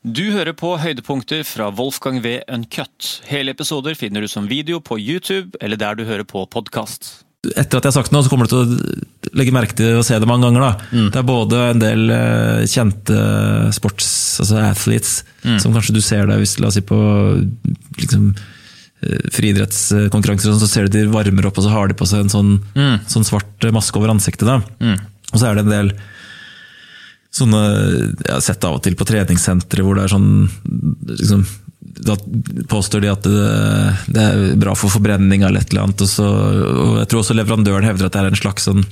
Du hører på høydepunkter fra Wolfgang V. Uncut. Hele episoder finner du som video på YouTube eller der du hører på podkast. Etter at jeg har sagt noe, så kommer du til å legge merke til å se det mange ganger. da. Det er både en del eh, kjente sports, altså athletes, som kanskje du ser deg hvis, la oss si på liksom, eh, friidrettskonkurranser, sånn, så ser du de varmer opp, og så har de på seg en sånn, sånn svart maske over ansiktet. da. Og så er det en del sånne Jeg har sett det av og til på treningssentre hvor det er sånn liksom, Da påstår de at det, det er bra for forbrenning eller et eller annet. Og, så, og jeg tror også leverandøren hevder at det er en slags sånn,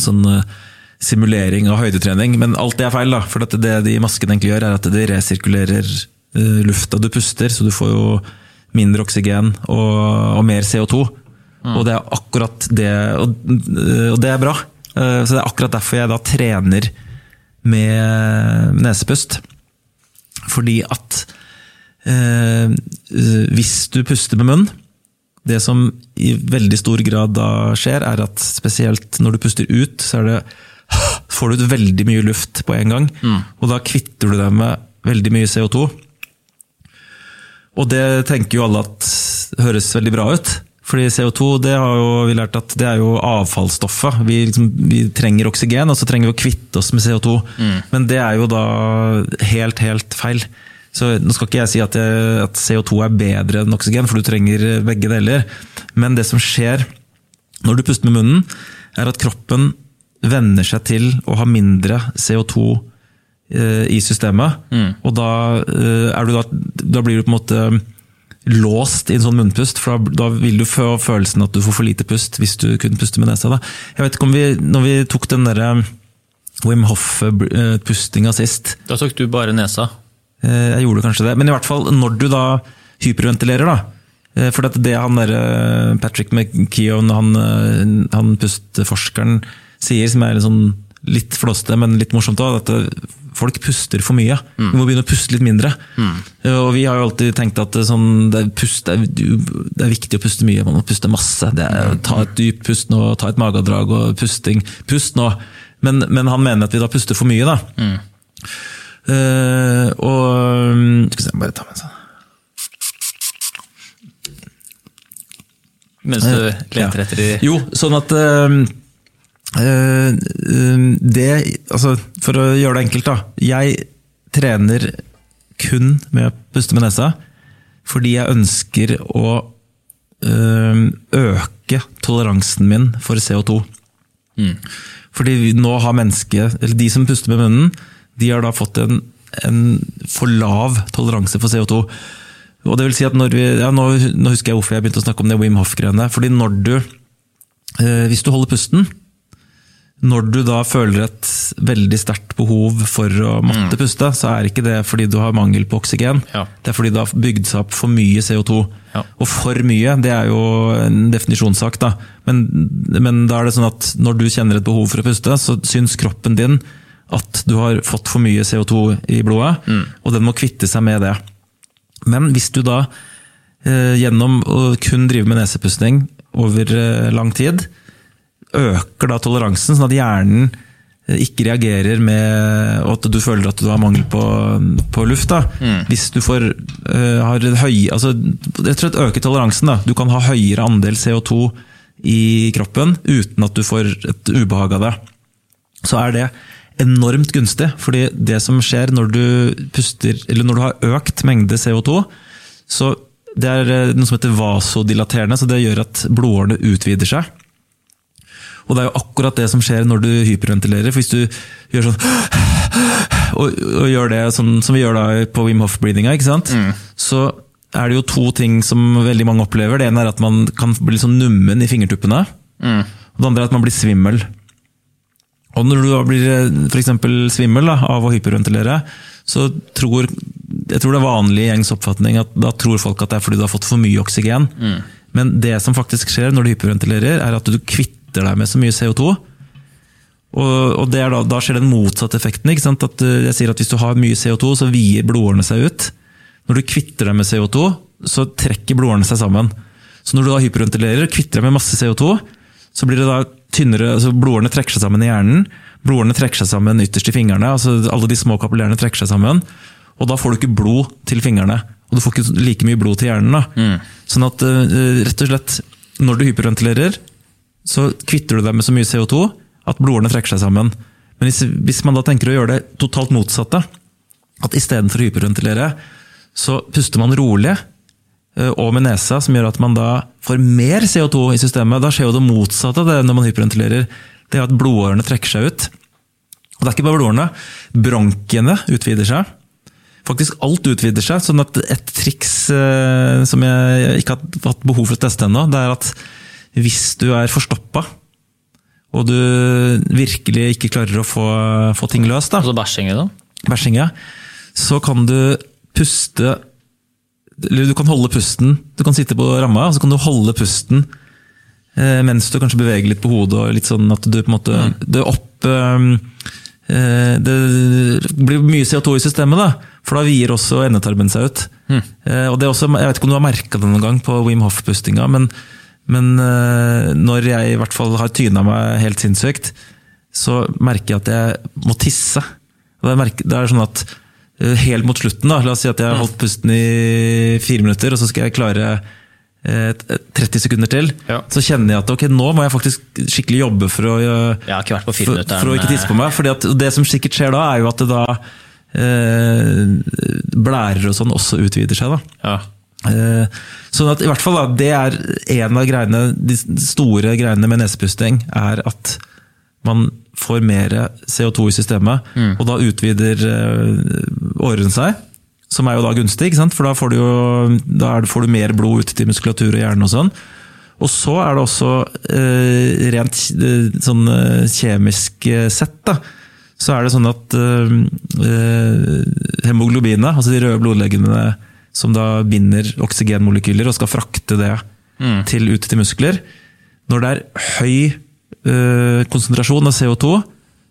sånn eh, simulering av høydetrening. Men alt det er feil, da. For det de maskene egentlig gjør, er at de resirkulerer eh, lufta du puster, så du får jo mindre oksygen og, og mer CO2. Og det er akkurat det og, og det er bra. Eh, Så det er akkurat derfor jeg da trener med nesepust. Fordi at eh, hvis du puster med munn Det som i veldig stor grad da skjer, er at spesielt når du puster ut, så er det, får du ut veldig mye luft på en gang. Og da kvitter du deg med veldig mye CO2. Og det tenker jo alle at høres veldig bra ut. Fordi CO2 det har jo vi lært at det er jo avfallsstoffet. Vi, liksom, vi trenger oksygen, og så trenger vi å kvitte oss med CO2. Men det er jo da helt, helt feil. Så Nå skal ikke jeg si at, jeg, at CO2 er bedre enn oksygen, for du trenger begge deler. Men det som skjer når du puster med munnen, er at kroppen venner seg til å ha mindre CO2 eh, i systemet. Og da, eh, er du da, da blir du på en måte låst i en sånn munnpust, for da, da vil du få følelsen at du får for lite pust hvis du kun puster med nesa. Da. Jeg vet ikke om vi, når vi tok den derre Wim Hoff-pustinga sist Da tok du bare nesa. eh, Jeg gjorde kanskje det, men i hvert fall når du da hyperventilerer, da. eh, For det, det han der eh, Patrick McKeown, han, eh, han pustforskeren, sier, som er litt sånn litt flåste, men litt morsomt òg, at eh, folk puster for mye. Vi må begynne å puste litt mindre. Mm. Og vi har jo alltid tenkt at det sånn, det, er pust, det, er, det er viktig å puste mye, man må puste masse. Det er, ta et dypt pust nå, ta et magedrag og pusting. Pust nå! Men, men han mener at vi da puster for mye, da. Eh, og Skal vi se, bare ta med en sånn. Mens du leter etter de Jo, sånn at eh, eh, Det Altså, for å gjøre det enkelt, da. Jeg trener kun med å puste med nesa fordi jeg ønsker å eh, øke toleransen min for CO2. Fordi nå har mennesket, eller de som puster med munnen, de har da fått en, en for lav toleranse for CO2. Og det vil si at når vi, ja, nå, nå husker jeg hvorfor jeg begynte å snakke om det Wim Hoff-greiene. Fordi når du, eh, hvis du holder pusten, når du da føler et veldig sterkt behov for å måtte puste, så er ikke det fordi du har mangel på oksygen. Ja. Det er fordi det har bygd seg opp for mye CO2. Ja. Og for mye, det er jo en definisjonssak, da. Men, men da er det sånn at når du kjenner et behov for å puste, så syns kroppen din at du har fått for mye CO2 i blodet, og den må kvitte seg med det. Men hvis du da eh, gjennom å kun drive med nesepusting over eh, lang tid, øker da toleransen, sånn at hjernen eh, ikke reagerer med at du føler at du har mangel på, på luft. Da. Hvis du får, uh, har høy, altså, Jeg tror det øker toleransen. Da. Du kan ha høyere andel CO2 i kroppen uten at du får et ubehag av det. Så er det enormt gunstig, fordi det som skjer når du puster, eller når du har økt mengde CO2, så det er eh, noe som heter vasodilaterende, så det gjør at blodårene utvider seg. Og det er jo akkurat det som skjer når du hyperventilerer. For hvis du gjør sånn og, og gjør det sånn som vi gjør da på Wim Hof-breathinga, ikke sant? så er det jo to ting som veldig mange opplever. Det ene er at man kan bli sånn nummen i fingertuppene. Og det andre er at man blir svimmel. Og når du da blir f.eks. svimmel da, av å hyperventilere, så tror jeg tror det er vanlig gjengs oppfatning at da tror folk at det er fordi du har fått for mye oksygen. Men det som faktisk skjer når du hyperventilerer, er at du kvitter deg med så mye CO2. Og, og det da, da skjer den motsatte effekten. At uh, jeg sier at Hvis du har mye CO2, så vier blodårene seg ut. Når du kvitter deg med CO2, så trekker blodårene seg sammen. Så når du da hyperventilerer og kvitter deg med masse CO2, så blir det da tynnere, altså blodårene trekker seg sammen i hjernen. Blodårene trekker seg sammen ytterst i fingrene. altså Alle de små kapillærene trekker seg sammen. Og da får du ikke blod til fingrene. Og du får ikke like mye blod til hjernen. da. Sånn at eh, rett og slett, når du hyperventilerer, så kvitter du deg med så mye CO2 at blodårene trekker seg sammen. Men hvis, hvis man da tenker å gjøre det totalt motsatte, at istedenfor å hyperventilere, så puster man rolig eh, og med nesa, som gjør at man da får mer CO2 i systemet. Da skjer jo det motsatte av det når man hyperventilerer. Det er at blodårene trekker seg ut. Og det er ikke bare blodårene. Bronkiene utvider seg. Faktisk alt utvider seg. sånn at Et triks eh, som jeg ikke har hatt behov for å teste ennå, det er at hvis du er forstoppa, og du virkelig ikke klarer å få, få ting løst, da, Altså bæsjing da? det? bæsjing, ja, så kan du puste Eller du kan holde pusten. Du kan sitte på ramma, og så kan du holde pusten eh, mens du kanskje beveger litt på hodet, og litt sånn at du på en måte Det opp eh, eh, Det blir mye CO2 i systemet, da. For da vier også endetarmen seg ut. Eh, og det er også, Jeg vet ikke om du har merka det noen gang på Wim Hof-pustinga, men, men eh, når jeg i hvert fall har tyna meg helt sinnssykt, så merker jeg at jeg må tisse. Det er, sånn at eh, helt mot slutten, da, la oss si at jeg har holdt pusten i fire minutter, og så skal jeg klare eh, 30 sekunder til, Ja. så kjenner jeg at ok, nå må jeg faktisk skikkelig jobbe for å, eh, for, for å ikke tisse på meg. fordi at det som sikkert skjer da, er jo at det da eh, blærer og sånn også utvider seg. da. Ja. Eh, Sånn at i hvert fall da, Det er en av greiene, de store greiene med nesepusting, er at man får mer CO2 i systemet, og da utvider eh, årene seg. Som er jo da gunstig, for da får du, jo, da får du mer blod ut til muskulatur og hjerne. Og sånn. Og så er det også eh, rent sånn kjemisk sett, da, så er det sånn at hemoglobinet, altså de røde blodlegemene som da binder oksygenmolekyler og skal frakte det til, ut til muskler. Når det er høy eh, konsentrasjon av CO2,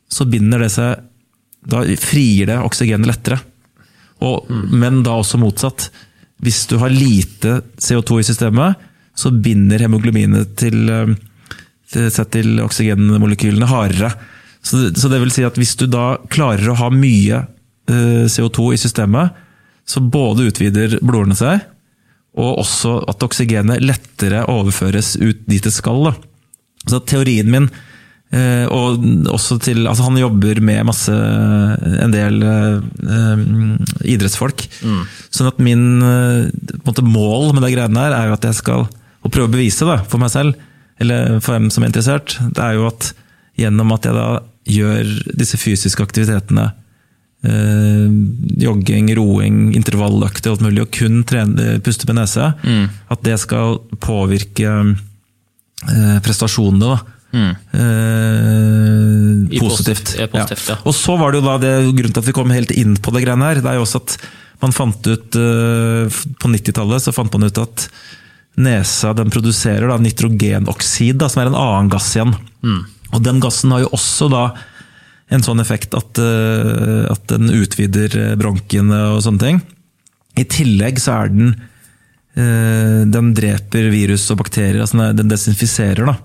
så binder det seg Da frier det oksygenet lettere. Og, Men da også motsatt. Hvis du har lite CO2 i systemet, så binder hemoglobinet til, eh, til, til oksygenmolekylene hardere. Så, så det vil si at hvis du da klarer å ha mye eh, CO2 i systemet, så både utvider blodårene seg, og også at oksygenet lettere overføres ut dit det skal. Så teorien min, eh, og også til altså Han jobber med masse en del eh, idrettsfolk. Sånn at min eh, måte, mål med det greiene her er jo at jeg skal og prøve å bevise da, for meg selv, eller for hvem som er interessert, det er jo at gjennom at jeg da gjør disse fysiske aktivitetene eh, jogging, roing, intervalløkter, alt mulig, og kun trene, puste med nese, at det skal påvirke eh, prestasjonene da. Eh, positivt. positivt. posit- ja, positivt, ja. Og så var det jo da det grunnen til at vi kom helt inn på det greiene her, det er jo også at man fant ut eh, På 90-tallet så fant man ut at nesa den produserer da nitrogenoksid, da, som er en annen gass igjen. Og den gassen har jo også da en sånn effekt at, eh, at den utvider bronkene bronkiene og sånne ting. I tillegg så er den eh, Den dreper virus og bakterier, altså den er- desinfiserer. Da.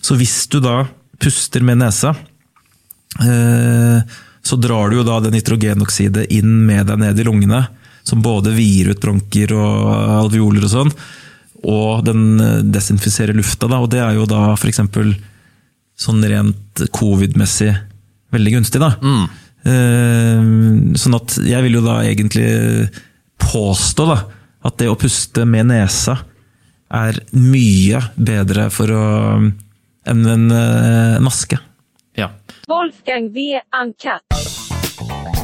Så hvis du da puster med nesa, eh, så drar du jo da det nitrogenoksidet inn med deg ned i lungene, som både vier ut bronker og alveoler og sånn, og den eh, desinfiserer lufta. Da, og det er jo da f.eks. sånn rent covid-messig veldig gunstig. Da. Eh, sånn at jeg vil jo da egentlig påstå da, at det å puste med nesa er mye bedre for å enn en en maske. ja. Wolfgang V. Uncut.